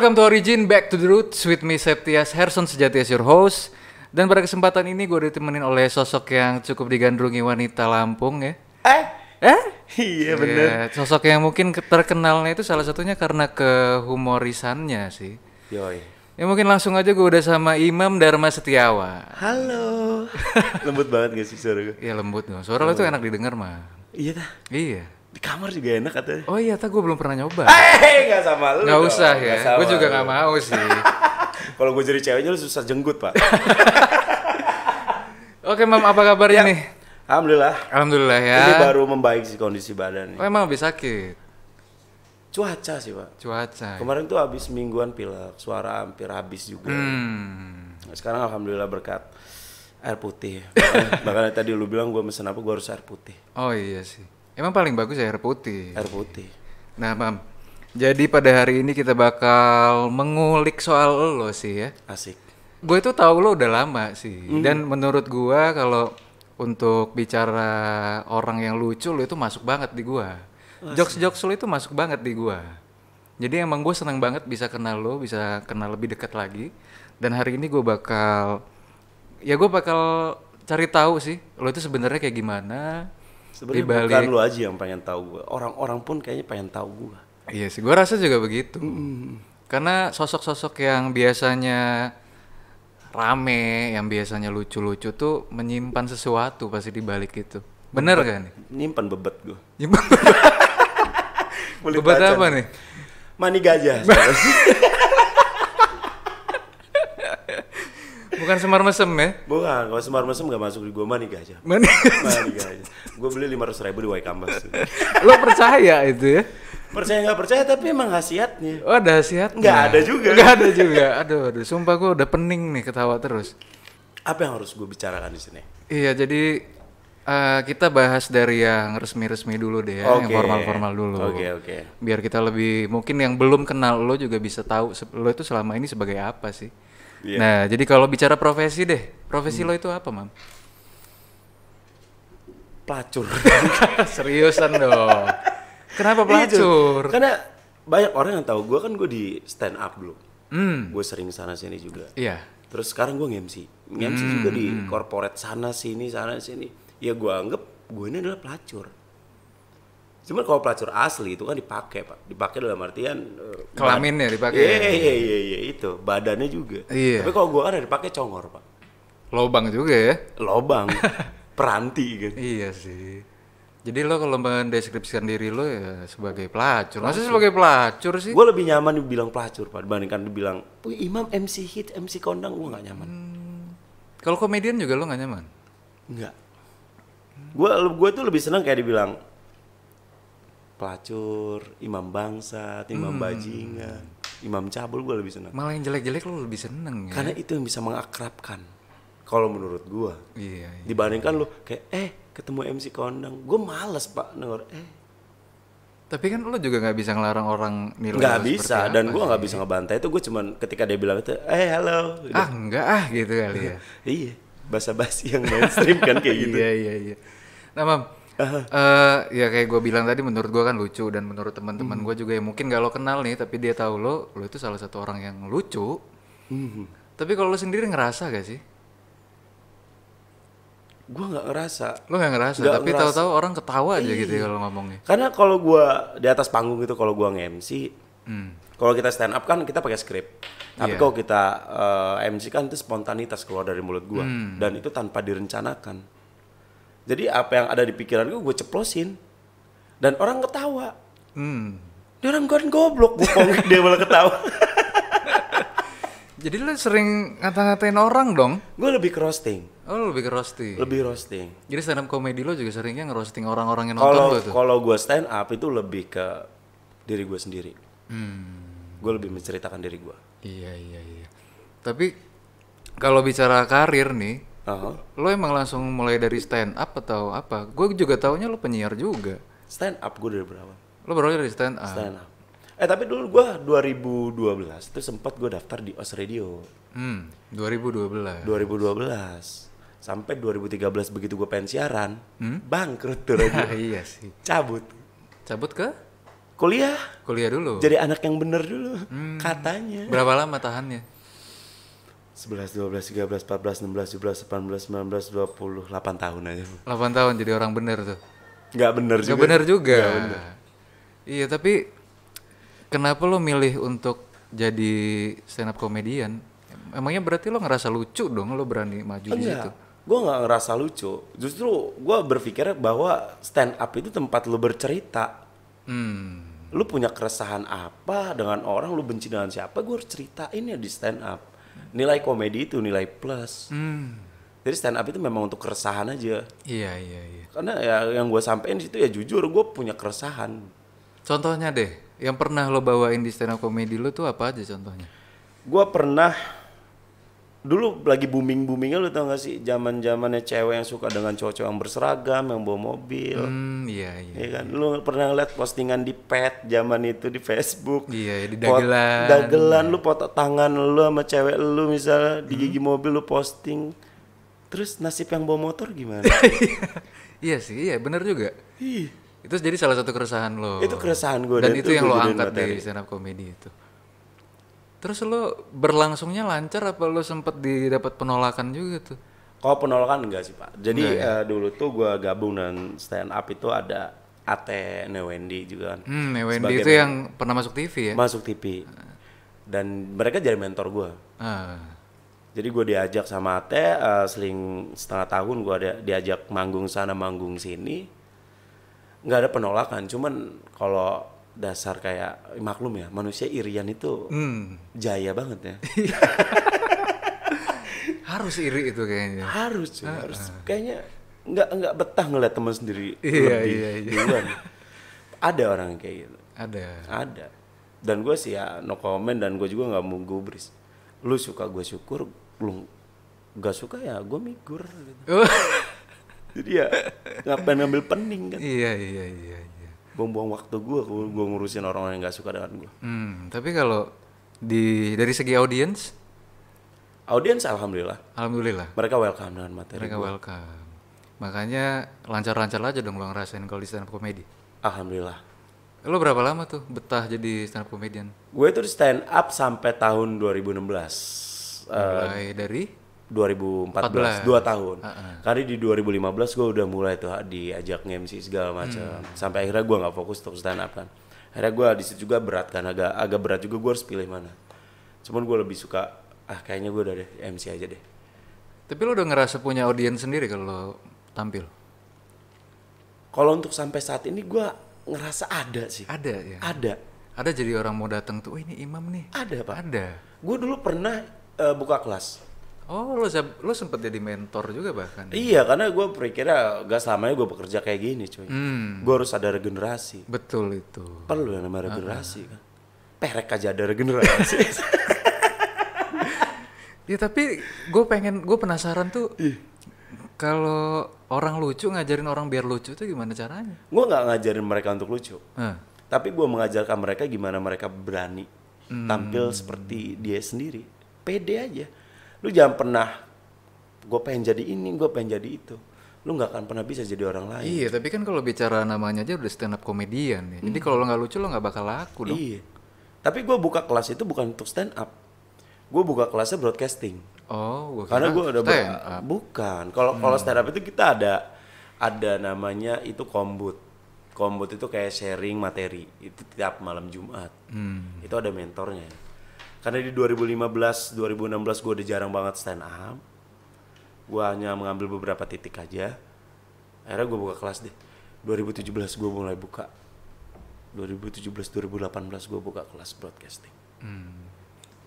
welcome to Origin, back to the roots with me Septias Herson sejati as your host. Dan pada kesempatan ini gue ditemenin oleh sosok yang cukup digandrungi wanita Lampung ya. Eh? Eh? Iya bener. Iya, sosok yang mungkin ke- terkenalnya itu salah satunya karena kehumorisannya sih. Yoi. Ya mungkin langsung aja gue udah sama Imam Dharma Setiawan. Halo. Lembut banget gak sih suara gue? Iya lembut dong, suara lo tuh enak didengar mah. Iya dah. Iya. Di kamar juga enak katanya. Oh iya, tak gue belum pernah nyoba. Eh, gak sama lu. Nggak usah Nggak ya, gue juga nggak mau sih. Kalau gue jadi ceweknya lu susah jenggut, Pak. Oke Mam, apa kabarnya nih? Alhamdulillah. Alhamdulillah ya. Ini baru membaik sih kondisi badan Oh emang habis sakit? Cuaca sih, Pak. Cuaca. Kemarin tuh habis mingguan pilek, suara hampir habis juga. Hmm. Sekarang alhamdulillah berkat air putih. Makanya tadi lu bilang gue mesen apa, gue harus air putih. Oh iya sih. Emang paling bagus ya air putih. Air putih. Nah, Mam. Jadi pada hari ini kita bakal mengulik soal lo sih ya. Asik. Gue itu tahu lo udah lama sih. Hmm. Dan menurut gua kalau untuk bicara orang yang lucu lo itu masuk banget di gua. Jokes-jokes lo itu masuk banget di gua. Jadi emang gue seneng banget bisa kenal lo, bisa kenal lebih dekat lagi. Dan hari ini gue bakal, ya gue bakal cari tahu sih lo itu sebenarnya kayak gimana. Sebenarnya bukan lu aja yang pengen tahu gue. Orang-orang pun kayaknya pengen tahu gue. Iya sih, gue rasa juga begitu. Karena sosok-sosok yang biasanya rame, yang biasanya lucu-lucu tuh menyimpan sesuatu pasti di balik itu. Bener gak nih? Nyimpan bebet gue. Nyimpan bebat macan. apa nih? Mani gajah. Bukan semar mesem ya? Bukan, kalau semar mesem gak masuk di gue mani gajah. Mana? Mani gajah. Gue beli 500 ribu di Waikambas. Lo percaya itu ya? percaya nggak percaya tapi emang khasiatnya. Oh ada khasiatnya? Nggak ada juga. Nggak ada juga. Aduh, aduh. Sumpah gue udah pening nih ketawa terus. Apa yang harus gue bicarakan di sini? Iya, jadi eh, kita bahas dari yang resmi-resmi dulu deh ya, yang Oke. formal-formal dulu. Oke, oke. Biar kita lebih mungkin yang belum kenal lo juga bisa tahu lo itu selama ini sebagai apa sih. Iya. Nah, jadi kalau bicara profesi deh, profesi lo itu apa, Mam? Pelacur. Seriusan dong. Kenapa Itu. pelacur? Karena banyak orang yang tahu gue kan gue di stand up dulu. Hmm, Gue sering sana sini juga. iya. Terus sekarang gue nge-MC. Nge-MC Hmm. juga di corporate sana sini sana sini. Ya gue anggap gue ini adalah pelacur. Cuman kalau pelacur asli itu kan dipakai pak, dipakai dalam artian eh, Kelaminnya dipakai. Iya iya iya iya itu badannya juga. Iya. Tapi kalau gue kan ada dipakai congor pak, Lobang juga ya. lobang, peranti kan. Iya sih. Jadi lo kalau mendeskripsikan diri lo ya sebagai pelacur. Masa sebagai pelacur sih? Gue lebih nyaman dibilang pelacur pak dibandingkan dibilang, Imam MC hit MC kondang gue nggak nyaman. Kalau komedian juga lo gak nyaman? Enggak. Gue gue tuh lebih senang kayak dibilang pelacur, imam bangsa, imam Hmm. bajingan, imam cabul gue lebih senang. Malah yang jelek-jelek lo lebih seneng ya? Karena itu yang bisa mengakrabkan. Kalau menurut gue, Iya, iya. dibandingkan lu kayak eh ketemu MC kondang, gue males pak denger eh Tapi kan lo juga nggak bisa ngelarang orang nilai nggak lo bisa seperti dan apa gue nggak bisa ngebantai itu gue cuman ketika dia bilang itu eh halo Ah enggak ah gitu kali ya. iya basa basi yang mainstream kan kayak gitu Iya iya iya. Nah mam, eh, ya kayak gue bilang tadi menurut gue kan lucu dan menurut teman-teman Hmm. gue juga yang mungkin gak lo kenal nih tapi dia tahu lo, lo itu salah satu orang yang lucu. Hmm. Tapi kalau lo sendiri ngerasa gak sih? gue nggak ngerasa Lo nggak ngerasa, Nggak tapi tahu-tahu orang ketawa aja gitu ya kalau ngomongnya. Karena kalau gua di atas panggung itu kalau gua nge-MC, Hmm. kalau kita stand up kan kita pakai skrip. Tapi Iya. kalau kita eh, MC kan itu spontanitas keluar dari mulut gua Hmm. dan itu tanpa direncanakan. Jadi apa yang ada di pikiran gua gue ceplosin dan orang ketawa. Hmm. Dia orang kan goblok, bokong dia malah ketawa. Jadi lo sering ngata-ngatain orang dong? gue lebih ke roasting, Oh lebih ke roasting. lebih roasting. Jadi stand up comedy lo juga seringnya ngerosting orang-orang yang nonton Kalau lo tuh? kalau gue stand up itu lebih ke diri gue sendiri. Hmm. Gue lebih menceritakan diri gue. Iya iya iya. Tapi kalau bicara karir nih, Aha. lo emang langsung mulai dari stand up atau apa? Gue juga taunya lo penyiar juga. Stand up gue dari berapa? Lo berawal dari stand up. stand up. Eh tapi dulu gua 2012 itu sempat gua daftar di Os Radio Hmm, 2012. 2012 sampai 2013 begitu gua pengen siaran bangkrut tuh radio iya sih. cabut Cabut ke? kuliah Kuliah dulu. jadi anak yang bener dulu Hmm. katanya Berapa lama tahannya? 11 12 13 14 16 17 18 19 20 8 tahun aja 8 tahun jadi orang bener tuh. nggak bener Gak juga bener juga. Iya tapi kenapa lo milih untuk jadi stand up comedian? Emangnya berarti lo ngerasa lucu dong lo berani maju di situ? enggak gue nggak ngerasa lucu justru gue berpikir bahwa stand up itu tempat lu bercerita Hmm. lu punya keresahan apa dengan orang lu benci dengan siapa gue harus ceritain ya di stand up nilai komedi itu nilai plus Hmm. jadi stand up itu memang untuk keresahan aja Iya iya iya. karena ya yang gue sampein di situ ya jujur gue punya keresahan Contohnya deh, yang pernah lo bawain di stand up comedy lo tuh apa aja contohnya? gue pernah dulu lagi booming boomingnya lu tau gak sih zaman zamannya cewek yang suka dengan cowok-cowok yang berseragam yang bawa mobil Hmm, iya iya. ya kan lu pernah ngeliat postingan di pet zaman itu di Facebook Iya, di Pot- dagelan. dagelan lu foto tangan lu sama cewek lu misalnya di Hmm. gigi mobil lu posting terus nasib yang bawa motor gimana iya sih, iya bener juga. Ih, Itu jadi salah satu keresahan lo. Itu keresahan gua, Dan, dan itu itu yang lo angkat materi. di stand up comedy itu. Terus lo berlangsungnya lancar apa lo sempet didapat penolakan juga tuh? kalau penolakan enggak sih pak jadi ya? eh, dulu tuh gua gabung dengan stand up itu ada Ate Newendi juga kan Hmm, Sebagai itu yang pernah masuk TV ya? masuk TV dan mereka jadi mentor gua Ah. Jadi gue diajak sama Ate eh, seling setengah tahun gue ada diajak manggung sana manggung sini. nggak ada penolakan, cuman kalau dasar kayak maklum ya manusia irian itu Hmm. jaya banget ya. Harus iri itu kayaknya. harus cuy, harus kayaknya nggak nggak betah ngeliat teman sendiri Iya, lebih iya, iya. duluan. Ada orang kayak gitu, Ada. ada. Dan gue sih ya no comment dan gue juga nggak mau gubris. Lu suka gue syukur, lu nggak suka ya gue migur. Gitu. Jadi ya ngapain ngambil pening kan? iya iya iya iya. Buang-buang waktu gue, gue ngurusin orang-orang yang nggak suka dengan gue. Hmm, tapi kalau di dari segi audiens, Audiens alhamdulillah, alhamdulillah mereka welcome dengan materi. mereka welcome. Makanya lancar-lancar aja dong lo ngerasain kalau di stand up comedy. Alhamdulillah. Lo berapa lama tuh betah jadi stand up comedian? Gue tuh di stand up sampai tahun 2016. Eh, Mulai dari 2014, 2 tahun. Heeh. Karena di 2015 gue udah mulai tuh diajak nge-MC segala macam. Sampai akhirnya gue nggak fokus untuk stand up kan. Akhirnya gue di situ juga berat kan, agak agak berat juga gue harus pilih mana. Cuman gue lebih suka ah kayaknya gue udah deh MC aja deh. Tapi lo udah ngerasa punya audiens sendiri kalau lo tampil? Kalau untuk sampai saat ini gue ngerasa ada sih. Ada ya. Ada. Ada jadi orang mau datang tuh, oh ini imam nih. Ada pak. Ada. Gue dulu pernah eh, buka kelas. Oh lo lo sempet jadi mentor juga bahkan. Iya karena gue berpikirnya gak selamanya gue bekerja kayak gini cuy. Hmm, Gue harus ada regenerasi. betul itu. Perlu yang namanya regenerasi kan. Perek aja ada regenerasi. Ya tapi gue pengen, gue penasaran tuh. Kalau orang lucu ngajarin orang biar lucu tuh gimana caranya? gue nggak ngajarin mereka untuk lucu. Hah. Tapi gue mengajarkan mereka gimana mereka berani tampil seperti dia sendiri. Pede aja. Lu jangan pernah gue pengen jadi ini, gue pengen jadi itu. Lu nggak akan pernah bisa jadi orang lain. Iya, tapi kan kalau bicara namanya aja udah stand up komedian ya. Jadi kalau lo nggak lucu lo nggak bakal laku dong. Iya. Tapi gue buka kelas itu bukan untuk stand up. Gue buka kelasnya broadcasting. Oh, gua Karena gue udah ber- stand up. bukan. Kalau kalau stand up itu kita ada ada namanya itu kombut. Kombut itu kayak sharing materi. Itu tiap malam Jumat. Hmm. Itu ada mentornya. Karena di 2015, 2016 gue udah jarang banget stand up. Gue hanya mengambil beberapa titik aja. Akhirnya gue buka kelas deh. 2017 gue mulai buka. 2017, 2018 gue buka kelas broadcasting. Hmm.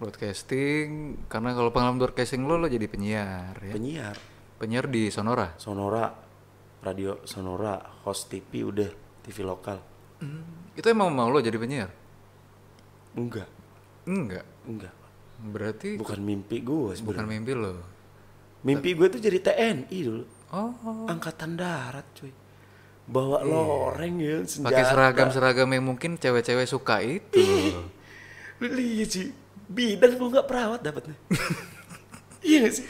Broadcasting, karena kalau pengalaman broadcasting lo lo jadi penyiar ya. Penyiar. Penyiar di Sonora. Sonora, radio Sonora, host TV udah TV lokal. Itu emang mau lo jadi penyiar? Enggak, Enggak. Enggak. Berarti Bukan mimpi gue sebenarnya. bukan mimpi lo. Mimpi gue tuh jadi TNI dulu. Oh, Angkatan darat, cuy. Bawa loreng ya, senjata. pakai seragam-seragam yang mungkin cewek-ceweh suka itu. Lihat sih, bidan gue nggak perawat dapatnya. iya gak sih?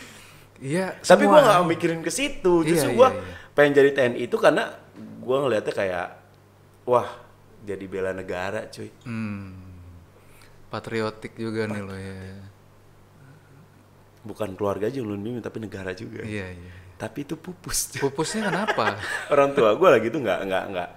Iya, Tapi gue nggak mikirin ke situ. Iya, Justru iya, gue iya. pengen jadi TNI itu karena gue ngeliatnya kayak, wah jadi bela negara cuy Hmm. Patriotik juga nih lo ya. bukan keluarga aja yang lu tapi negara juga Iya, iya. tapi itu pupus. Pupusnya kenapa? orang tua gue lagi tuh nggak nggak nggak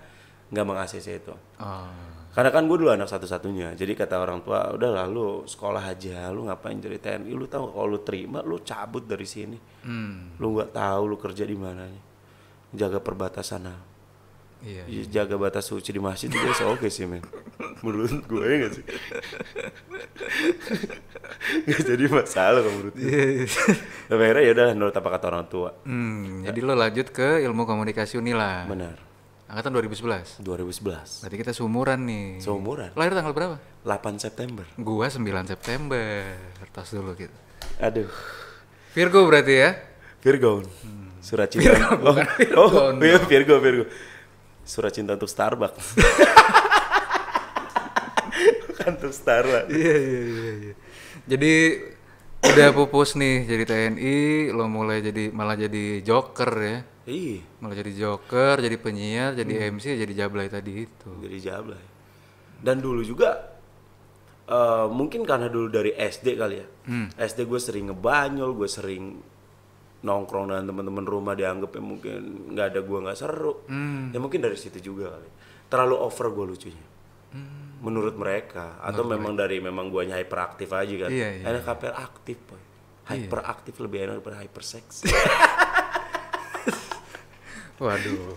nggak mengakses itu Oh. karena kan gue dulu anak satu-satunya jadi kata orang tua udah lalu sekolah aja lu ngapain jadi TNI lu tahu kalau lu terima lu cabut dari sini Hmm. lu nggak tahu lu kerja di mana jaga perbatasan nah. Iya. Ya, jaga batas suci di masjid itu biasa oke sih men menurut gue ya gak sih nggak jadi masalah kalau menurut gue Iya. tapi akhirnya ya udah menurut apa kata orang tua Hmm, jadi lo lanjut ke ilmu komunikasi Unila. benar Angkatan 2011. 2011 Berarti kita seumuran nih. seumuran Lahir tanggal berapa? 8 September Gua 9 September. Tas dulu gitu. aduh Virgo berarti ya? Virgo surat cinta oh, oh iya, Virgo Virgo surat cinta untuk Starbucks bukan untuk Starbucks Iya iya iya. iya. Jadi udah pupus nih jadi TNI, lo mulai jadi malah jadi joker ya. iya Malah jadi joker, jadi penyiar, jadi MC, jadi jablay tadi itu. jadi jablay dan dulu juga eh, mungkin karena dulu dari SD kali ya SD gue sering ngebanyol gue sering nongkrong dengan teman-teman rumah dianggapnya mungkin nggak ada gue nggak seru. Ya mungkin dari situ juga kali. Terlalu over gue lucunya. Menurut mereka. Atau memang dari memang guanya hyperaktif aja kan. Iya, iya. enak hyperaktif boy. Hyperaktif lebih enak daripada hyperseks Waduh.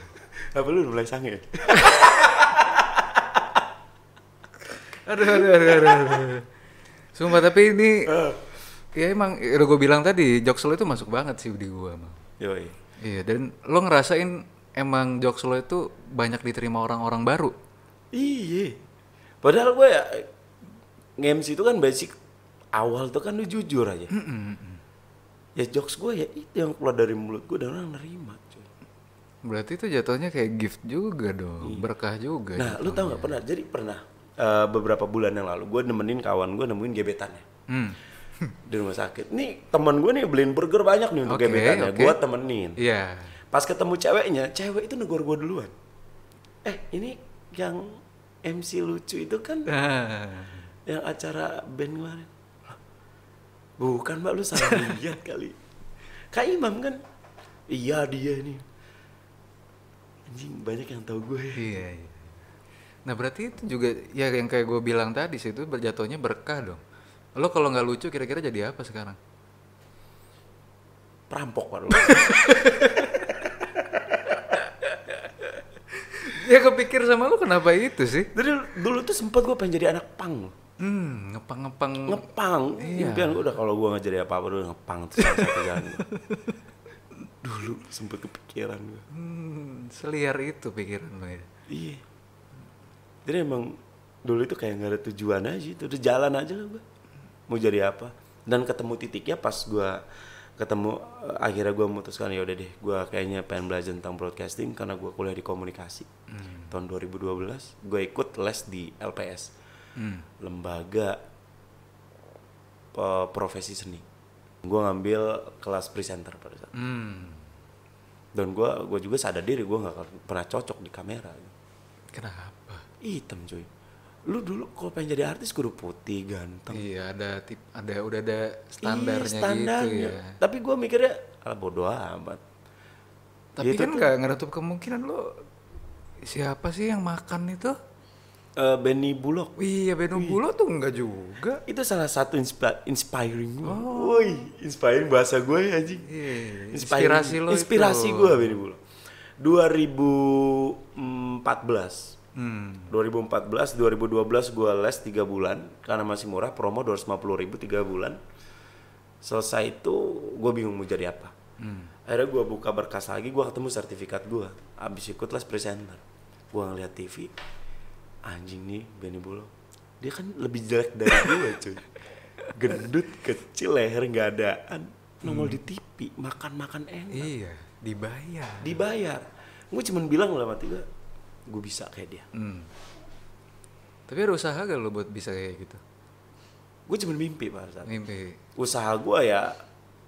apa lu udah mulai sange? Aduh, aduh, aduh, aduh, aduh. Sumpah tapi ini ya emang ya udah gue bilang tadi jokes lo itu masuk banget sih di gua emang. yoi Iya dan lo ngerasain emang jokes lo itu banyak diterima orang-orang baru. Iya. Padahal gue ya nge-MC itu kan basic awal tuh kan lu jujur aja. Ya jokes gue ya itu yang keluar dari mulut gue dan orang nerima. cuy. Berarti itu jatuhnya kayak gift juga dong, berkah juga. Nah, lu tau nggak pernah? Jadi pernah eh, beberapa bulan yang lalu gue nemenin kawan gue nemuin gebetannya Hmm. Di rumah sakit. Nih teman gue nih beliin burger banyak nih untuk Oke, gebetannya. oke. Gue temenin. Iya. Pas ketemu ceweknya, cewek itu negor gue duluan. Eh ini yang MC lucu itu kan Ah. yang acara band kemarin bukan mbak lu salah lihat kali kak Imam kan iya dia nih anjing banyak yang tahu gue Iya, iya. Nah berarti itu juga ya yang kayak gue bilang tadi sih itu berjatuhnya berkah dong. Lo kalau nggak lucu kira-kira jadi apa sekarang? perampok pak lu Ya kepikir sama lo kenapa itu sih? jadi dulu tuh sempet gue pengen jadi anak pang Hmm, ngepang-ngepang. ngepang Iya. impian gue udah kalau gue nggak jadi apa apa dulu ngepang tuh satu jalan dulu sempet kepikiran gue Hmm, seliar itu pikiran lo ya. iya jadi emang dulu itu kayak nggak ada tujuan aja itu udah jalan aja lah gue mau jadi apa. Dan ketemu titiknya pas gue ketemu eh, akhirnya gue memutuskan ya udah deh gue kayaknya pengen belajar tentang broadcasting karena gue kuliah di komunikasi. Tahun 2012 gue ikut les di LPS Hmm. lembaga pe- profesi seni. Gue ngambil kelas presenter pada saat Hmm. dan gue gue juga sadar diri gue nggak pernah cocok di kamera. Kenapa? hitam cuy lu dulu kalau pengen jadi artis kudu putih ganteng Iya ada tip, ada udah ada standarnya, Iya, standarnya. gitu ya. tapi gue mikirnya ala bodoh amat Tapi Itu kan nggak nutup kemungkinan lo siapa sih yang makan itu? Eh, Benny Bullock Iya Beno Bulo tuh enggak juga. itu salah satu inspi- inspiring gue woi inspiring bahasa gue ya anjing Oh. Iya, Inspiring- inspirasi lo inspirasi gue Benny Bullock 2014 Hmm. 2014 2012 gue les 3 bulan karena masih murah promo 250 ribu 3 bulan. Selesai itu gue bingung mau jadi apa. Akhirnya gue buka berkas lagi gue ketemu sertifikat gue abis ikut les presenter. Gue ngeliat TV anjing nih Benny Bulo dia kan lebih jelek dari gue cuy. Gendut kecil leher nggak adaan. Nongol di TV makan makan enak. Iya, dibayar. dibayar. Gue cuman bilang lah mati gue gue bisa kayak dia Hmm. Tapi ada usaha gak lo buat bisa kayak gitu? gue cuma mimpi itu. Mimpi. usaha gue ya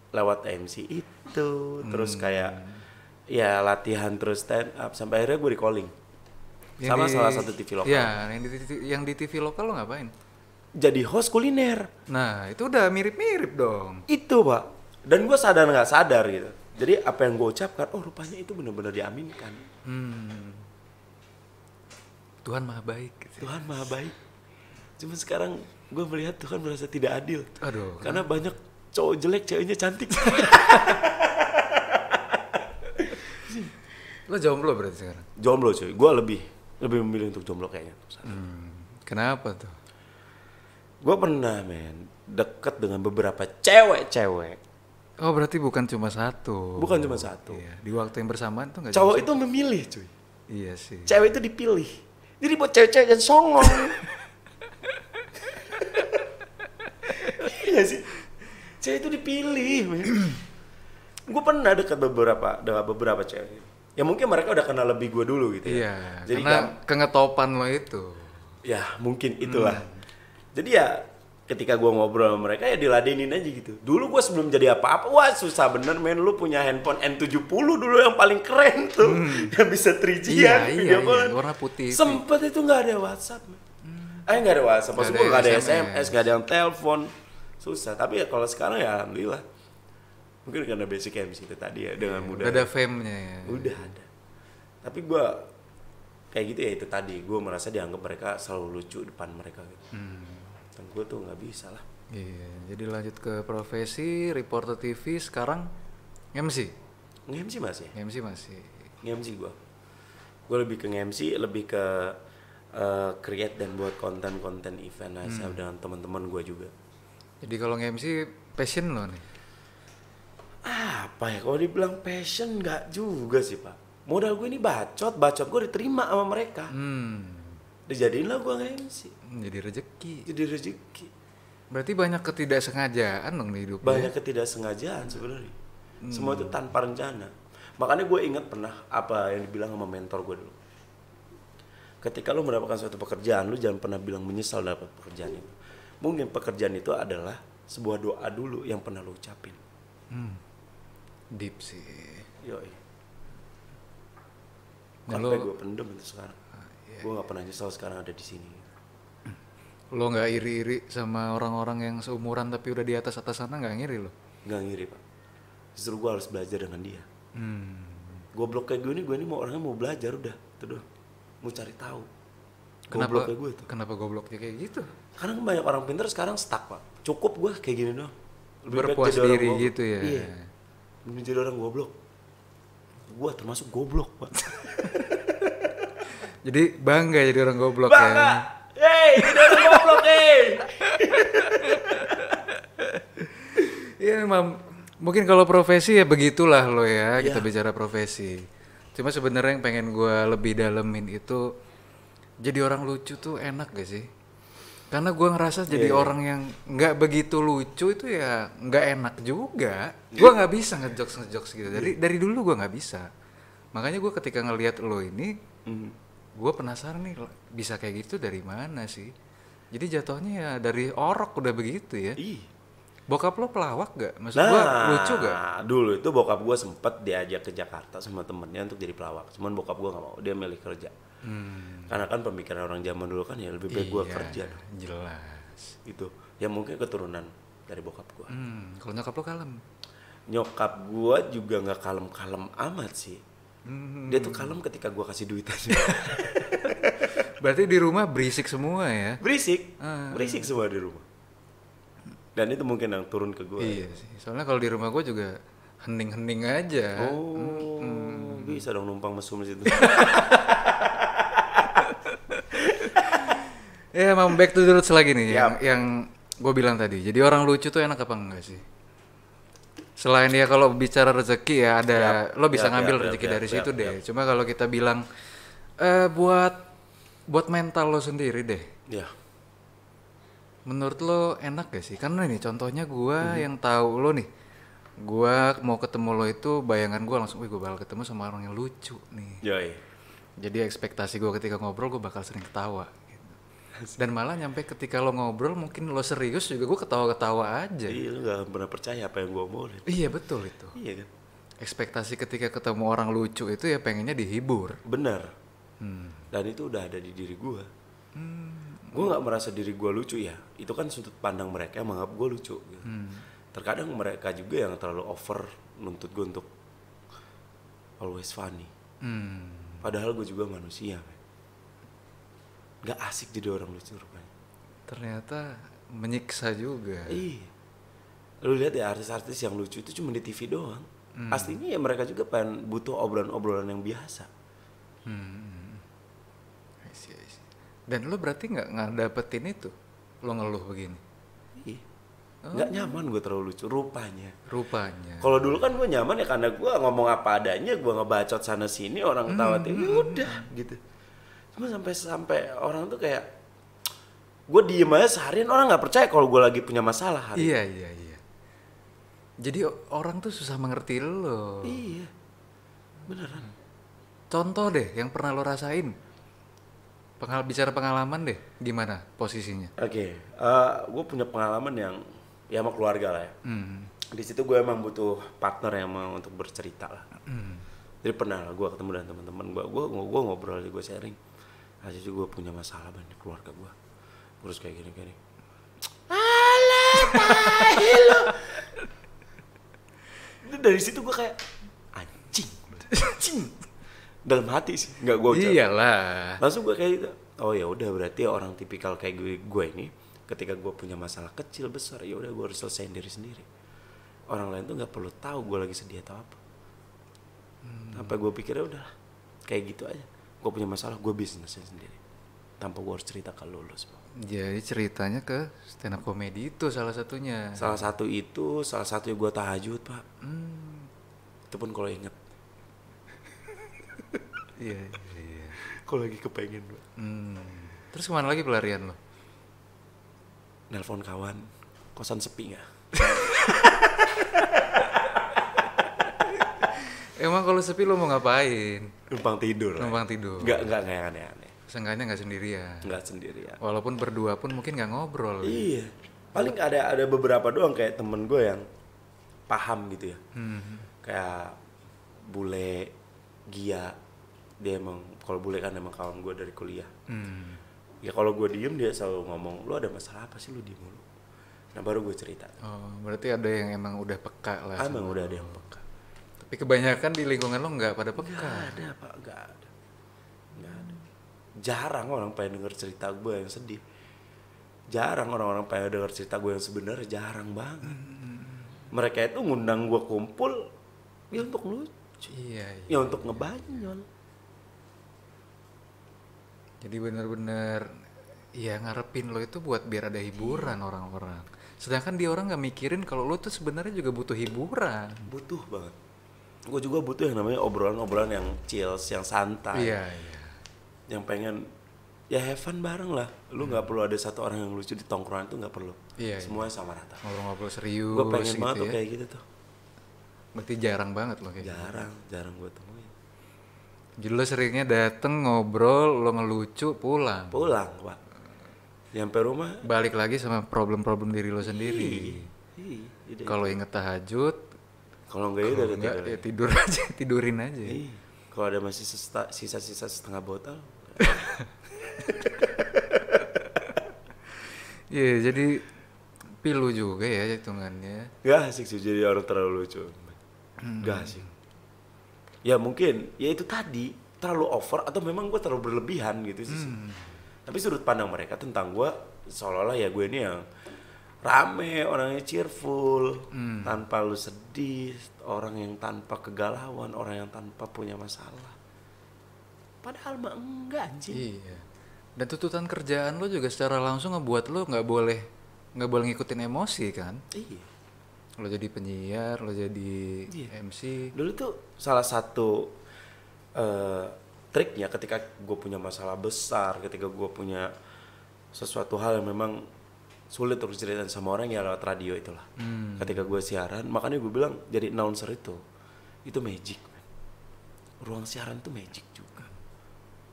lewat MC itu terus kayak ya latihan terus stand up sampai akhirnya gue di calling Yang sama di- salah satu TV lokal. Iya, yang di, TV yang di TV lokal lo ngapain? Jadi host kuliner. Nah, itu udah mirip-mirip dong. Itu pak. Dan gue sadar nggak sadar gitu. Jadi apa yang gue ucapkan, oh rupanya itu benar-benar diaminkan. Hmm. Tuhan maha baik. gitu. Tuhan maha baik. Cuma sekarang gue melihat Tuhan merasa tidak adil. Aduh. Karena banyak cowok jelek, ceweknya cantik. Lo jomblo berarti sekarang? jomblo cuy. Gue lebih lebih memilih untuk jomblo kayaknya. Hmm. Kenapa tuh? Gue pernah men deket dengan beberapa cewek-cewek. Oh berarti bukan cuma satu. Bukan cuma satu. Iya. Di waktu yang bersamaan tuh nggak Cowok itu memilih cuy. Iya sih. Cewek itu dipilih. Jadi buat cewek-cewek yang songong. Iya sih. Cewek itu dipilih, gue pernah dekat beberapa dengan beberapa cewek. Ya mungkin mereka udah kenal lebih gue dulu gitu ya. Iya. Jadi karena kan, kengetopan lo itu. ya mungkin itulah. Jadi ya ketika gue ngobrol sama mereka ya diladenin aja gitu. Dulu gue sebelum jadi apa-apa, wah susah bener men. Lu punya handphone N70 dulu yang paling keren tuh. Yang bisa 3G Iya, iya, video iya. callan. Warna putih. Sempet itu nggak ada WhatsApp. men. Eh nggak ada WhatsApp, maksud Nggak gue nggak ada ada SMS, nggak ada yang telepon. Susah, tapi ya kalau sekarang ya alhamdulillah. Mungkin karena basic MC itu tadi ya dengan mudah. Udah ada fame-nya ya. Udah ada. Tapi gue kayak gitu ya itu tadi, gue merasa dianggap mereka selalu lucu depan mereka gitu. Hmm. Dan gue tuh nggak bisa lah. Iya. Jadi lanjut ke profesi reporter TV sekarang MC. Nge-MC masih? MC masih. Nge-MC gue. Gue lebih ke nge-MC, lebih ke eh, create dan buat konten-konten event Hmm. dengan teman-teman gue juga. Jadi kalau MC passion lo nih. apa ya kalau dibilang passion nggak juga sih pak modal gue ini bacot bacot gue diterima sama mereka Hmm. dijadiin lah gue nge-MC Jadi rezeki. jadi rezeki. Berarti banyak ketidaksengajaan dong di hidup lo ya? banyak ketidaksengajaan sebenarnya. Semua itu tanpa rencana. Makanya gue ingat pernah apa yang dibilang sama mentor gue dulu. Ketika lu mendapatkan suatu pekerjaan lu jangan pernah bilang menyesal dapat pekerjaan itu. Mungkin pekerjaan itu adalah sebuah doa dulu yang pernah lu ucapin. Hmm. Deep sih. yoi. Dan sampai lo- gue pendem itu sekarang. Gue nggak pernah nyesal sekarang ada di sini Lo nggak iri-iri sama orang-orang yang seumuran tapi udah di atas atas sana nggak ngiri lo? nggak ngiri pak justru gue harus belajar dengan dia Hmm. goblok kayak gue ini gue ini mau orangnya mau belajar udah itu doang mau cari tahu Kenapa? goblok kayak gue tuh Kenapa gobloknya kayak gitu? karena banyak orang pintar sekarang stuck pak cukup gue kayak gini doang Lebih Berpuas orang diri goblok. gitu ya? iya Lebih jadi orang goblok gue termasuk goblok pak Jadi bangga jadi orang goblok bangga ya. Hei Iya memang mungkin kalau profesi ya begitulah lo ya kita Iya. bicara profesi. Cuma sebenarnya yang pengen gua lebih dalemin itu jadi orang lucu tuh enak gak sih? Karena gua ngerasa jadi Iya, orang yang nggak begitu lucu itu ya nggak enak juga. Gua nggak bisa ngejokes ngejokes gitu. Dari dari dulu gua nggak bisa. Makanya gua ketika ngelihat lo ini, Hmm. gua penasaran nih bisa kayak gitu dari mana sih? Jadi jatuhnya ya dari orok udah begitu ya. Ih. Bokap lo pelawak gak? Maksud Nah, gua lucu gak? dulu itu bokap gue sempet diajak ke Jakarta sama temennya untuk jadi pelawak. Cuman bokap gue nggak mau, dia milih kerja. Karena kan pemikiran orang zaman dulu kan ya lebih baik Iya, kerja dong. Jelas. Gitu. Ya mungkin keturunan dari bokap gue. Hmm, kalau nyokap lo kalem. Nyokap gue juga nggak kalem-kalem amat sih. Hmm. Dia tuh kalem ketika gue kasih duit aja. Berarti di rumah berisik semua ya? berisik, Ah. berisik semua di rumah. Dan itu mungkin yang turun ke gue. Iya sih. Soalnya kalau di rumah gue juga hening-hening aja. Oh, bisa dong numpang mesum di situ. Ya emang back to the roots lagi nih yang, Yap. yang gue bilang tadi. Jadi orang lucu tuh enak apa enggak sih? Selain ya kalau bicara rezeki ya ada Yap, lo bisa yap, ngambil yap, rezeki yap, dari yap, situ yap, deh. Cuma kalau kita bilang eh buat buat mental lo sendiri deh. ya, Menurut lo enak gak sih? Karena nih contohnya gua Mhm. yang tahu lo nih. Gua mau ketemu lo itu bayangan gua langsung, wih gue bakal ketemu sama orang yang lucu nih. yoi. Jadi ekspektasi gua ketika ngobrol gue bakal sering ketawa. gitu. Dan malah nyampe ketika lo ngobrol mungkin lo serius juga gue ketawa-ketawa aja. Jadi lu gak pernah percaya apa yang gue omongin. Iya betul itu. Iya kan? Ekspektasi ketika ketemu orang lucu itu ya pengennya dihibur. Benar. dan itu udah ada di diri gue gue nggak merasa diri gue lucu ya itu kan sudut pandang mereka yang menganggap gue lucu gitu. terkadang mereka juga yang terlalu over nuntut gue untuk always funny Hmm. padahal gue juga manusia nggak asik jadi orang lucu rupanya Ternyata menyiksa juga. iya lu lihat ya artis-artis yang lucu itu cuma di TV doang aslinya ya mereka juga pengen butuh obrolan-obrolan yang biasa see. Dan lo berarti nggak nggak dapetin itu? Lo ngeluh begini? iya nggak nyaman gue terlalu lucu rupanya Rupanya. Kalau dulu kan gue nyaman ya karena gue ngomong apa adanya, gue ngebacot sana sini orang ketawa tuh, ya udah gitu. Cuma sampai sampai orang tuh kayak gue diem aja seharian orang nggak percaya kalau gue lagi punya masalah hari. Iya, iya, iya. Jadi orang tuh susah mengerti lo. Iya, beneran. Contoh deh yang pernah lo rasain. Pengal bicara pengalaman deh, gimana posisinya? Oke, gue punya pengalaman yang ya sama keluarga lah ya. Hmm. Di situ gue emang butuh partner yang mau untuk bercerita lah. Jadi pernah lah gue ketemu dengan teman-teman gue, gue gue ngobrol gue sharing. Aja juga gue punya masalah banyak keluarga gue. Terus kayak gini-gini. Alah, dari situ gue kayak anjing, anjing. Dalam hati sih, nggak gue ucap. Iyalah. Langsung gue kayak gitu. Oh ya udah berarti orang tipikal kayak gue, gue ini ketika gue punya masalah kecil besar ya udah gue harus selesaiin diri sendiri. Orang lain tuh nggak perlu tahu gue lagi sedih atau apa. Sampai gue pikirnya udah kayak gitu aja. Gue punya masalah gue bisnisnya sendiri. Tanpa gue harus cerita ke lo, lo semua. Jadi ceritanya ke stand up comedy itu salah satunya. Salah satu itu, salah satu gue tahajud pak. Hmm. Itu pun kalau inget. Iya, iya, iya. Kalau lagi kepengen pak. Hmm. Terus ke mana lagi pelarian lo? Nelpon kawan, kosan sepi nggak? Emang kalau sepi lo mau ngapain? Numpang tidur. Numpang tidur. Nggak nggak nggak yang aneh-aneh. Seenggaknya nggak sendirian. Nggak sendirian. Walaupun berdua pun mungkin nggak ngobrol. Iya. Paling ada ada beberapa doang kayak temen gue yang paham gitu ya. Hmm. Kayak bule, Gia. Dia emang kalau bule kan emang kawan gue dari kuliah. Hmm. Ya kalau gue diem dia selalu ngomong, lu ada masalah apa sih lu diem mulu? Nah baru gue cerita. Oh, berarti ada yang emang udah peka lah. Ah, emang udah ada yang peka. Tapi kebanyakan di lingkungan lo nggak pada peka. Gak ada pak, gak ada. Gak ada. Jarang orang pengen denger cerita gue yang sedih. Jarang orang-orang pengen denger cerita gue yang sebenarnya jarang banget. Mereka itu ngundang gue kumpul ya untuk lucu, Iya, iya. ya untuk ngebanyol. Jadi bener-bener ya ngarepin lo itu buat biar ada hiburan orang-orang. Sedangkan dia orang nggak mikirin kalau lo tuh sebenarnya juga butuh hiburan. Butuh banget. Gue juga butuh yang namanya obrolan-obrolan yang chills, yang santai, Iya, iya. yang pengen ya have fun bareng lah. Lu nggak perlu ada satu orang yang lucu di tongkrongan itu nggak perlu. Iya, iya. Semuanya sama rata. Ngobrol-ngobrol serius Gue pengen gitu banget tuh ya. kayak gitu tuh. Berarti jarang banget lo kayak gitu. Jarang, jarang gue temuin. Jadi lo seringnya dateng ngobrol, lo ngelucu, pulang. Pulang, Pak. Nyampe rumah, Balik lagi sama problem-problem diri lo sendiri. Kalau inget tahajud, kalau enggak ada enggak tidur. ya tidur aja, tidurin aja. Kalau ada masih sisa-sisa setengah botol, Iya, jadi pilu juga ya hitungannya. nggak asik sih jadi orang terlalu lucu. Hmm. Nggak asik. Ya mungkin, ya itu tadi terlalu over atau memang gue terlalu berlebihan gitu sih. Hmm. Tapi sudut pandang mereka tentang gue seolah-olah ya gue ini yang rame, orangnya cheerful, Hmm. tanpa lu sedih, orang yang tanpa kegalauan, orang yang tanpa punya masalah. Padahal mah enggak anjing. Iya. Dan tuntutan kerjaan lo juga secara langsung ngebuat lo nggak boleh nggak boleh ngikutin emosi kan? Iya. Lo jadi penyiar, lo jadi Iya. MC. Dulu tuh salah satu eh, triknya ketika gue punya masalah besar, ketika gue punya sesuatu hal yang memang sulit untuk diceritain sama orang ya lewat radio itulah. Hmm. Ketika gue siaran, makanya gue bilang jadi announcer itu itu magic. man. Ruang siaran itu magic juga.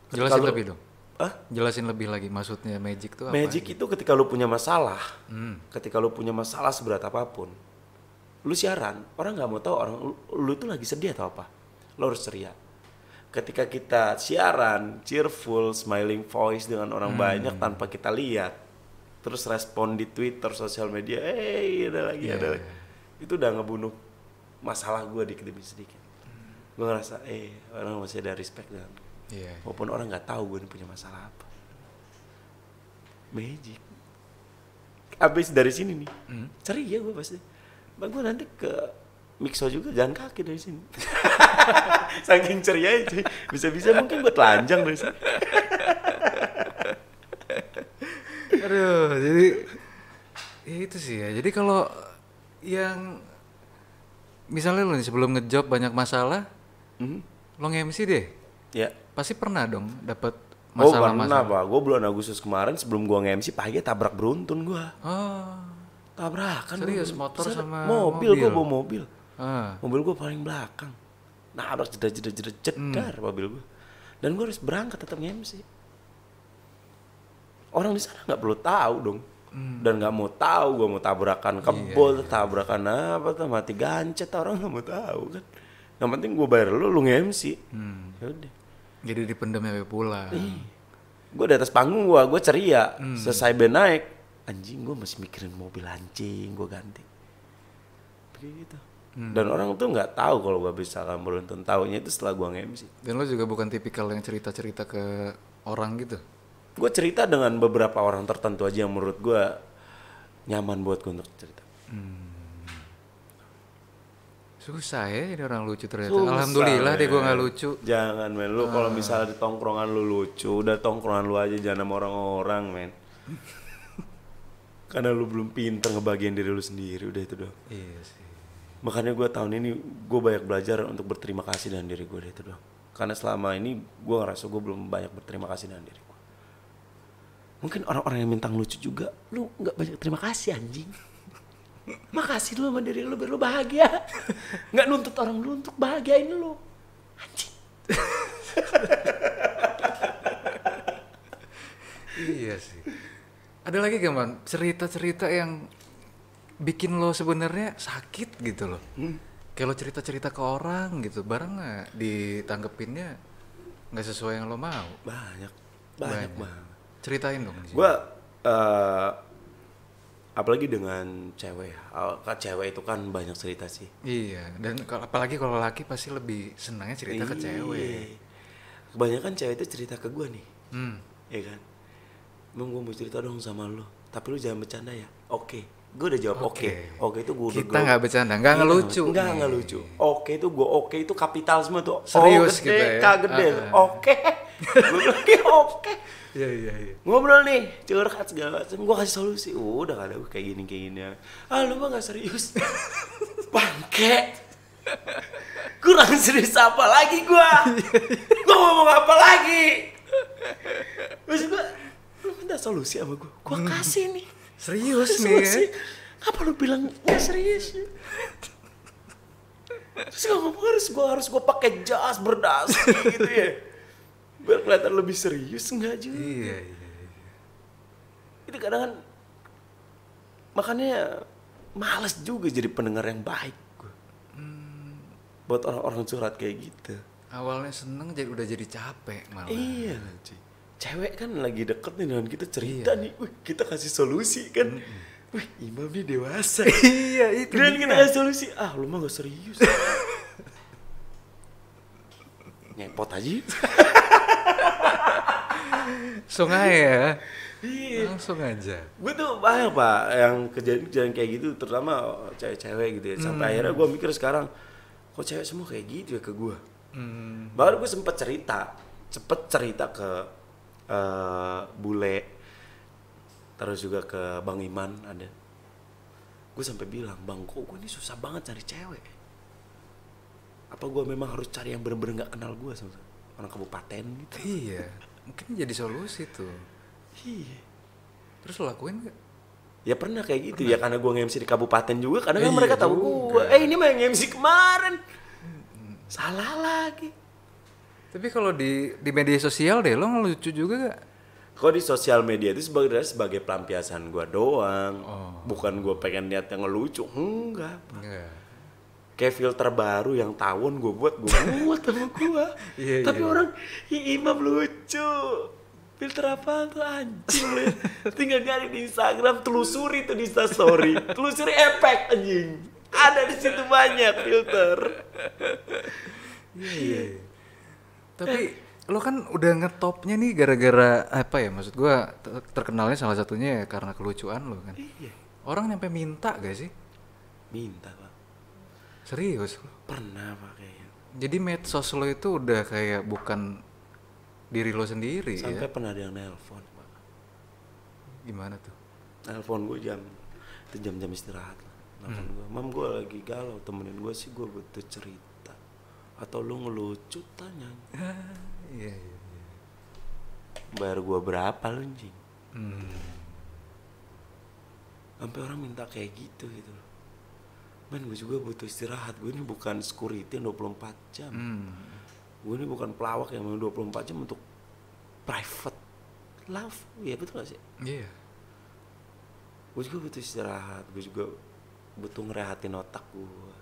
Ketika Jelasin lu- lebih dong. Hah? Jelasin lebih lagi maksudnya magic tuh apa? Magic itu ketika lu punya masalah, Hmm. ketika lu punya masalah seberat apa pun, lu siaran, orang nggak mau tahu orang lu, lu itu lagi sedih atau apa. Lu harus ceria. ketika kita siaran cheerful smiling voice dengan orang Hmm. banyak tanpa kita lihat terus respon di Twitter sosial media eh ada lagi ada Iya. lagi itu udah ngebunuh masalah gue dikit demi sedikit gue ngerasa eh orang masih ada respect dan Iya. walaupun orang nggak tahu gue ini punya masalah apa magic abis dari sini nih Hmm. ceria gue pasti bang gue nanti ke Mixo juga jalan kaki dari sini saking ceria cuy bisa-bisa mungkin gue telanjang dari sini Aduh, jadi ya itu sih ya. Jadi kalau yang misalnya lo nih sebelum ngejob banyak masalah, Mhm. lo nge-MC deh. ya Pasti pernah dong dapat oh pernah masalah-masalah. pak gue bulan Agustus kemarin sebelum gue nge-MC pagi tabrak beruntun gue Oh. Tabrakan Serius, gua. motor sama mobil, gue mobil? bawa mobil Ah. mobil gue paling belakang nabrak jedar jedar jedar jedar Hmm. mobil gue dan gue harus berangkat tetap nge-MC orang di sana nggak perlu tahu dong Hmm. dan nggak mau tahu gue mau tabrakan kebol Iya, tabrakan apa tuh mati gancet orang nggak mau tahu kan yang penting gue bayar lu lu nge-MC Hmm. Yaudah. Jadi dipendam sampai pulang. gue di atas panggung gue gue ceria Hmm. selesai band naik anjing gue masih mikirin mobil anjing gue ganti begitu Hmm. dan orang tuh nggak tahu kalau gue bisa kan beruntun tahunya itu setelah gue nge-MC Dan lo juga bukan tipikal yang cerita-cerita ke orang gitu. gue cerita dengan beberapa orang tertentu aja yang menurut gue nyaman buat gue untuk cerita Susah ya jadi orang lucu ternyata. Susah, Alhamdulillah deh gue men. nggak lucu. jangan men lu kalau misalnya di tongkrongan lu lucu udah tongkrongan lu aja jangan sama orang-orang men karena lu belum pinter ngebagian diri lu sendiri udah itu doang. Iya sih. makanya gue tahun ini gue banyak belajar untuk berterima kasih dengan diri gue itu doang. Karena selama ini gue ngerasa gue belum banyak berterima kasih dengan diri gue mungkin orang-orang yang minta lucu juga lu nggak banyak terima kasih anjing. Makasih lu sama diri lu biar lu bahagia. Nggak nuntut orang lu untuk bahagiain lu. Anjing. Iya sih. Ada lagi gak man cerita-cerita yang bikin lo sebenarnya sakit gitu loh. Kayak lo cerita-cerita ke orang gitu, barang nggak ditanggepinnya nggak sesuai yang lo mau. banyak banyak banget Ceritain dong. gue eh, apalagi dengan cewek kan cewek itu kan banyak cerita sih Iya, dan apalagi kalau laki pasti lebih senangnya cerita ke Iya. cewek. kebanyakan cewek itu cerita ke gue nih Hmm. ya kan emang gue mau cerita dong sama lo tapi lu jangan bercanda ya. Oke. Gue udah jawab oke. Oke. oke itu gue Kita nggak bercanda, nggak Iya, ngelucu. nggak nih. nggak lucu oke itu gue oke itu kapital semua tuh. Serius o gede gitu ya? Gede. Ah, ah. oke. Gue bilang "Iya, oke. Iya iya iya. ngobrol nih curhat segala macam gue kasih solusi. Udah gak ada. Kayak gini kayak gini. Ah lu mah gak serius. Bangke. Kurang serius apa lagi gue gue ngomong apa lagi? Maksud gue minta solusi sama gue gue kasih nih Serius nih ya. solusi. apa lu bilang gak serius terus gue ngomong harus gue harus gue pakai jas berdas gitu ya biar kelihatan lebih serius enggak juga Iya iya. itu kadang kan makanya males juga jadi pendengar yang baik gua. buat orang-orang curhat kayak gitu Awalnya seneng jadi udah jadi capek malah. iya cuy. Cewek kan lagi deket nih dengan kita cerita nih. Wih kita kasih solusi kan. Wih imam nih dewasa. Iya itu. dan kita kasih solusi. Ah lu mah gak serius. Ngepot aja. Sungai ya. iya. Langsung aja. gue tuh banyak pak. Yang kejadian-kejadian kayak gitu terutama cewek-cewek gitu ya. Sampai akhirnya gue mikir sekarang kok cewek semua kayak gitu ya ke gue Hmm. baru gue sempet cerita cepet cerita ke eh, bule terus juga ke bang Iman ada gue sampai bilang bang kok gue ini susah banget cari cewek apa gue memang harus cari yang bener-bener nggak kenal gue sama orang kabupaten gitu Iya. Mungkin jadi solusi tuh. iya Terus lo lakuin gak? Ya pernah kayak gitu ya karena gue nge-MC di kabupaten juga kadang kan Iya mereka tahu gue. Eh ini mah yang nge-MC kemarin. Salah lagi. Tapi kalau di di media sosial deh lo ngelucu juga gak? Kalau di sosial media itu sebagai sebagai pelampiasan gue doang. Oh. Bukan gue pengen niat yang ngelucu. Enggak. Enggak. kayak filter baru yang tawon gue buat gue buat sama gue Iya, tapi iya. orang "Ih, Imam lucu filter apa tuh anjing lu tinggal nyari di Instagram telusuri tuh di Instastory telusuri efek anjing ada di situ banyak filter Iya. Tapi lo kan udah ngetopnya nih gara-gara apa ya maksud gua ter- terkenalnya salah satunya ya karena kelucuan lo kan. iya Orang nyampe minta gak sih? minta pak Serius lo. pernah pak kayaknya Jadi medsos lo itu udah kayak bukan diri lo sendiri sampai ya. pernah ada yang nelpon pak Gimana tuh? nelpon gue jam itu jam-jam istirahat lah nelpon gue mam gue lagi galau temenin gue sih gue butuh cerita atau lu ngelucu tanya. Iya, iya, iya. bayar gue berapa lu anjing? Hmm. sampai orang minta kayak gitu gitu. Men gue juga butuh istirahat. Gue ini bukan security yang 24 jam. Hmm. gue ini bukan pelawak yang memang 24 jam untuk private love ya betul gak sih? Iya. gue juga butuh istirahat. Gue juga butuh ngerehatin otak gue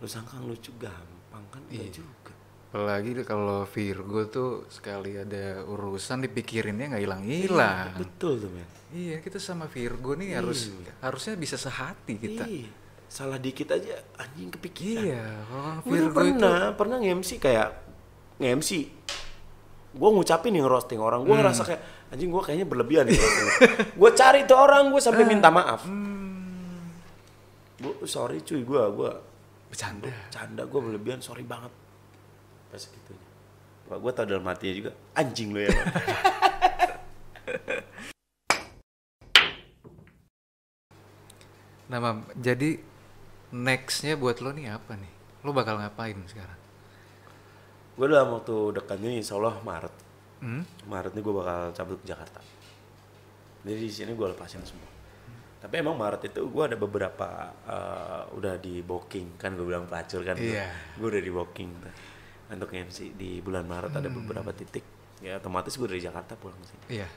lu sangka lucu gampang kan enggak Iya. juga. Apalagi kalau Virgo tuh sekali ada urusan dipikirinnya nggak hilang-hilang. betul tuh men Iya, kita sama Virgo nih harus harusnya bisa sehati kita. Iya. salah dikit aja anjing kepikiran. Iya, orang Virgo itu pernah pernah nge-MC kayak nge-MC gue ngucapin nih roasting orang. Gue ngerasa kayak anjing gue kayaknya berlebihan nih gue cari tuh orang gue sampai minta maaf. Bu sorry cuy gue gue bercanda. canda gue berlebihan sorry banget pas segitunya Pak gue tau dalam hatinya juga anjing lo ya Bang." Nah, Mam, jadi nextnya buat lo nih apa nih? Lo bakal ngapain sekarang? gue dalam waktu dekat ini insya Allah Maret Hmm? Maret ini gue bakal cabut ke Jakarta jadi di sini gue lepasin semua tapi emang Maret itu gue ada beberapa eh, udah di booking kan gue bilang pelacur kan Iya. gue udah di booking untuk MC di bulan Maret ada beberapa titik ya otomatis gue dari Jakarta pulang ke sini Iya.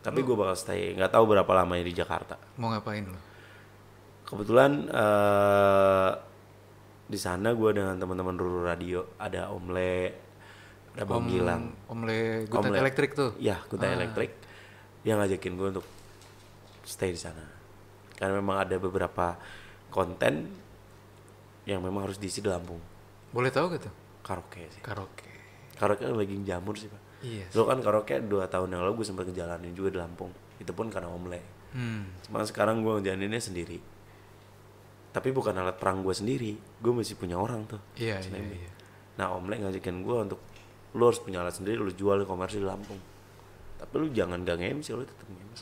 tapi gue bakal stay nggak tahu berapa lamanya di Jakarta Mau ngapain lo? kebetulan eh, di sana gue dengan teman-teman Ruru Radio ada Om Le ada Bang Gilang Om Le Good Om Le. Night Electric tuh. ya Kuta Elektrik dia ngajakin gue untuk stay di sana karena memang ada beberapa konten yang memang harus diisi di Lampung Boleh tahu gak tuh? karaoke sih Karaoke. karaoke kan lagi jamur sih pak Iya. Dulu kan karaoke dua tahun yang lalu gue sempat ngejalanin juga di Lampung itu pun karena Om Le Hmm. Cuma sekarang gue ngejalaninnya sendiri tapi bukan alat perang gue sendiri gue masih punya orang tuh Iya, iya, Selain iya. Nah Om Le ngajakin gue untuk lu harus punya alat sendiri, lu jual di komersil di Lampung. Tapi lu jangan gak nge-MC, lu tetap nge-MC.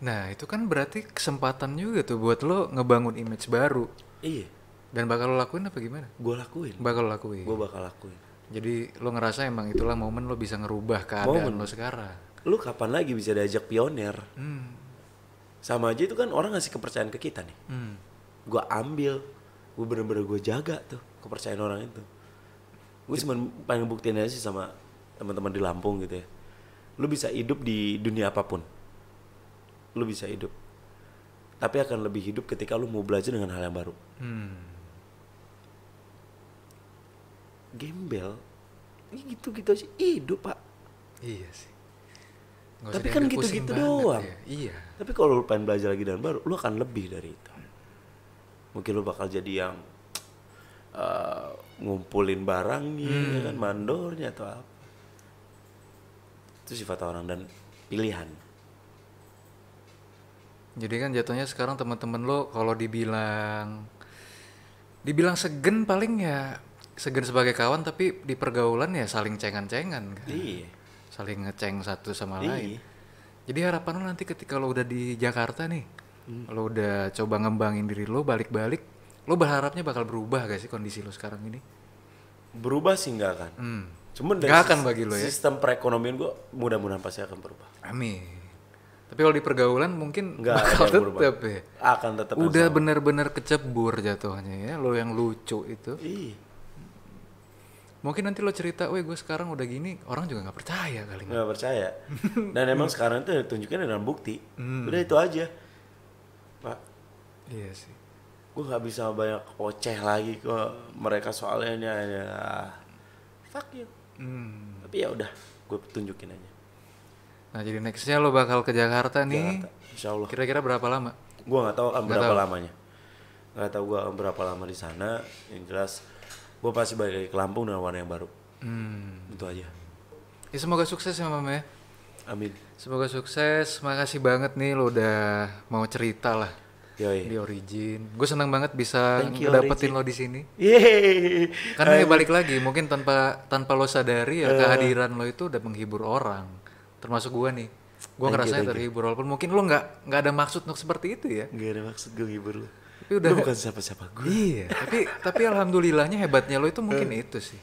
Nah, itu kan berarti kesempatan juga tuh buat lo ngebangun image baru. Iya, Dan bakal lo lakuin apa gimana? gue lakuin. Bakal lo lakuin. Gue bakal lakuin. Jadi lo ngerasa emang itulah momen lo bisa ngerubah keadaan Momen. lo sekarang. Lu kapan lagi bisa diajak pionir? Hmm. Sama aja itu kan orang ngasih kepercayaan ke kita nih. Hmm. Gue ambil, gue bener-bener gue jaga tuh kepercayaan orang itu. Gue cuma pengen buktiin aja sih sama teman-teman di Lampung gitu ya. Lu bisa hidup di dunia apa pun. Lu bisa hidup. Tapi akan lebih hidup ketika lu mau belajar dengan hal yang baru. Hmm. gembel ini gitu-gitu aja hidup pak Iya sih. Nggak Tapi kan gitu-gitu doang. ya. Iya. tapi kalau lu pengen belajar lagi dan baru lu akan lebih dari itu mungkin lu bakal jadi yang eh, ngumpulin barangnya ya kan mandornya atau apa itu sifat orang dan pilihan Jadi kan jatuhnya sekarang teman-teman lo kalau dibilang dibilang segen paling ya segen sebagai kawan tapi di pergaulan ya saling cengan-cengan kan. iya Saling ngeceng satu sama Iya. lain. Jadi harapan lo nanti ketika lo udah di Jakarta nih, Hmm. lo udah coba ngembangin diri lo balik-balik, lo berharapnya bakal berubah gak sih kondisi lo sekarang ini? berubah sih nggak akan Hmm. cuman dari Nggak akan bagi lo ya? sistem perekonomian gua mudah-mudahan pasti akan berubah Amin. Tapi kalau di pergaulan mungkin nggak bakal tetap ya. akan tetap Udah sama. bener-bener kecebur jatuhnya ya, lo yang lucu itu. iya Mungkin nanti lo cerita, weh gue sekarang udah gini, orang juga nggak percaya kali. nggak percaya dan emang sekarang itu tunjukkan dengan bukti Hmm. udah itu aja pak Iya sih. gue nggak bisa banyak oceh lagi ke mereka soalnya ini hanya fuck you Hmm. tapi ya udah gue tunjukin aja Nah jadi nextnya lo bakal ke Jakarta nih. Jakarta, insya Allah Kira-kira berapa lama? gue nggak tahu akan Nggak berapa tahu. lamanya nggak tahu gue akan berapa lama di sana yang jelas gue pasti balik lagi ke Lampung dengan warna yang baru Hmm. itu aja Ya semoga sukses ya Mam ya. amin Semoga sukses. Makasih banget nih lo udah mau cerita lah yoi di Origin. Gue senang banget bisa ngedapetin lo di sini. Yeay. Karena ya balik lagi, mungkin tanpa tanpa lo sadari ya kehadiran lo itu udah menghibur orang. Termasuk gua nih. Ngerasanya thank you. terhibur walaupun mungkin lo nggak nggak ada maksud untuk seperti itu ya. Gak ada maksud gue ngibur lu. Tapi udah Lu bukan siapa-siapa gue. Iya, tapi tapi alhamdulillahnya hebatnya lo itu mungkin itu sih.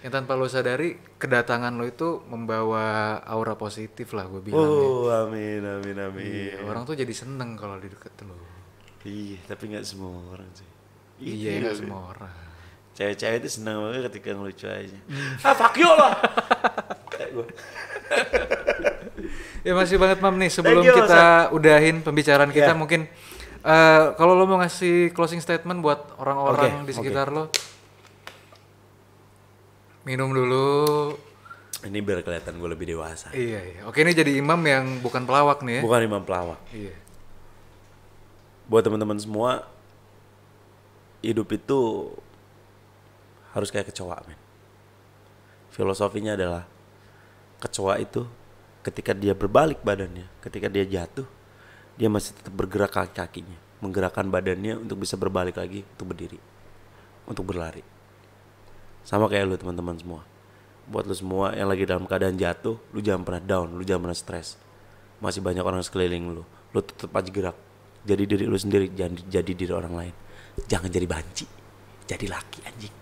Yang tanpa lo sadari kedatangan lo itu membawa aura positif lah gue bilang. ya. Oh, amin, amin, amin. Iya, orang tuh jadi seneng kalau di deket lo. Iya, tapi nggak semua orang sih. Iya, nggak semua orang. Cewek-cewek itu senang banget ketika ngelucu aja. ah, fuck you lah. Kayak gue. Ya masih banget Mam nih sebelum you, kita udahin pembicaraan kita Ya. mungkin eh, kalau lo mau ngasih closing statement buat orang-orang Oke, di sekitar lo minum dulu. Ini biar kelihatan gue lebih dewasa. Iya, iya. Oke ini jadi imam yang bukan pelawak nih ya. Bukan imam pelawak. Iya. Buat teman-teman semua, hidup itu harus kayak kecoa, men. Filosofinya adalah kecoa itu ketika dia berbalik badannya, ketika dia jatuh, dia masih tetap bergerak kaki-kakinya, menggerakkan badannya untuk bisa berbalik lagi untuk berdiri, untuk berlari. Sama kayak lu teman-teman semua. Buat lu semua yang lagi dalam keadaan jatuh, lu jangan pernah down, lu jangan pernah stres. Masih banyak orang sekeliling lu. Lu tetap aja gerak. Jadi diri lu sendiri, jangan jadi diri orang lain. Jangan jadi banci. Jadi laki anjing.